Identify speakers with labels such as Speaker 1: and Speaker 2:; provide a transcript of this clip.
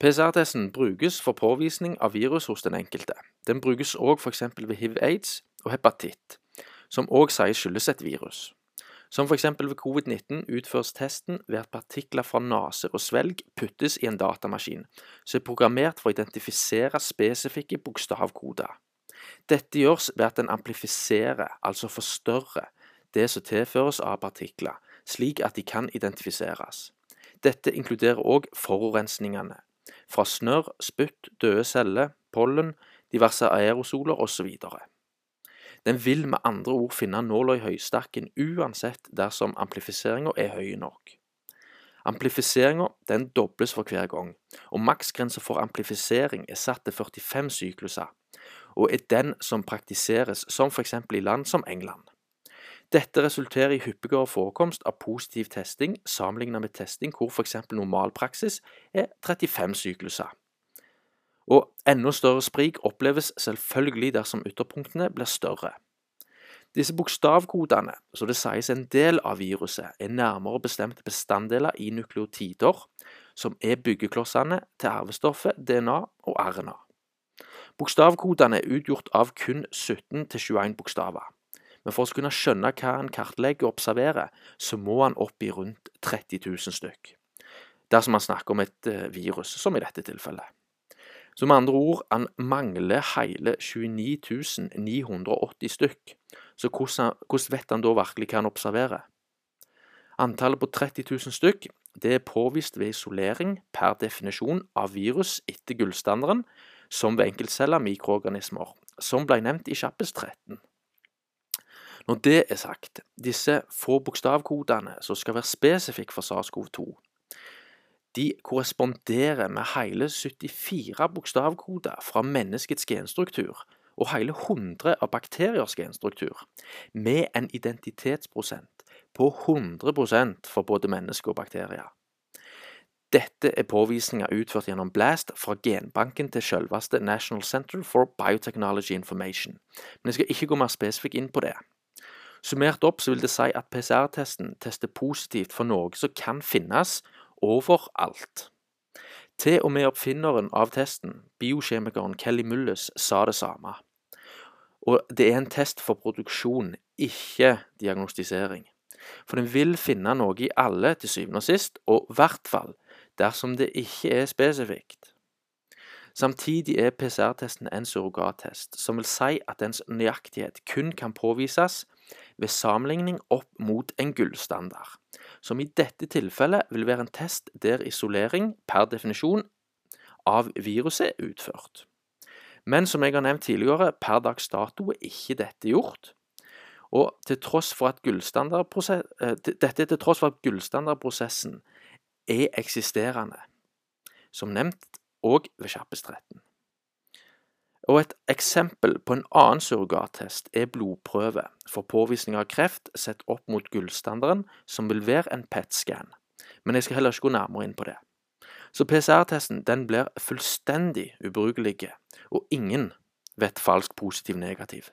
Speaker 1: PCR-testen brukes for påvisning av virus hos den enkelte. Den brukes òg f.eks. ved hiv-aids og hepatitt, som òg sies skyldes et virus. Som f.eks. ved covid-19 utføres testen ved at partikler fra nase og svelg puttes i en datamaskin som er programmert for å identifisere spesifikke bokstavkoder. Dette gjøres ved at den amplifiserer, altså forstørrer, det som tilføres av partikler, slik at de kan identifiseres. Dette inkluderer òg forurensningene, fra snørr, spytt, døde celler, pollen, diverse aerosoler osv. Den vil med andre ord finne nåla i høystakken uansett dersom amplifiseringa er høy nok. Amplifiseringa dobles for hver gang, og maksgrensa for amplifisering er satt til 45 sykluser, og er den som praktiseres som f.eks. i land som England. Dette resulterer i hyppigere forekomst av positiv testing sammenlignet med testing hvor f.eks. normalpraksis er 35 sykluser. Og enda større sprik oppleves selvfølgelig dersom ytterpunktene blir større. Disse bokstavkodene, så det sies en del av viruset, er nærmere bestemte bestanddeler i nukleotider, som er byggeklossene til arvestoffet DNA og RNA. Bokstavkodene er utgjort av kun 17-21 bokstaver. Men for å kunne skjønne hva en kartlegger og observerer, så må han opp i rundt 30 000 stykk. Dersom man snakker om et eh, virus, som i dette tilfellet. Så med andre ord, han mangler hele 29 980 stykk. Så hvordan, hvordan vet han da virkelig hva han observerer? Antallet på 30 000 stykk det er påvist ved isolering per definisjon av virus etter gullstandarden, som ved enkeltceller mikroorganismer, som ble nevnt i Kjappes 13. Når det er sagt, disse få bokstavkodene som skal være spesifikke for SARS-CoV-2, de korresponderer med hele 74 bokstavkoder fra menneskets genstruktur og hele 100 av bakteriers genstruktur, med en identitetsprosent på 100% for både mennesker og bakterier. Dette er påvisninger utført gjennom BLAST fra genbanken til selveste National Center for Biotechnology Information, men jeg skal ikke gå mer spesifikt inn på det. Summert opp så vil det si at PCR-testen tester positivt for noe som kan finnes overalt. Til og med oppfinneren av testen, biokjemikeren Kelly Mullis, sa det samme. Og det er en test for produksjon, ikke diagnostisering. For den vil finne noe i alle til syvende og sist, og i hvert fall dersom det ikke er spesifikt. Samtidig er PCR-testen en surrogattest, som vil si at dens nøyaktighet kun kan påvises ved sammenligning opp mot en gullstandard, som i dette tilfellet vil være en test der isolering per definisjon av viruset er utført. Men som jeg har nevnt tidligere, per dags dato er ikke dette gjort. Og til tross for at eh, dette er til tross for at gullstandardprosessen er eksisterende, som nevnt og ved Kjappes 13. Og Et eksempel på en annen surrogattest er blodprøve for påvisning av kreft sett opp mot gullstandarden, som vil være en PET-scan. Men jeg skal heller ikke gå nærmere inn på det. Så PCR-testen den blir fullstendig ubrukelig, og ingen vet falsk positiv negativ.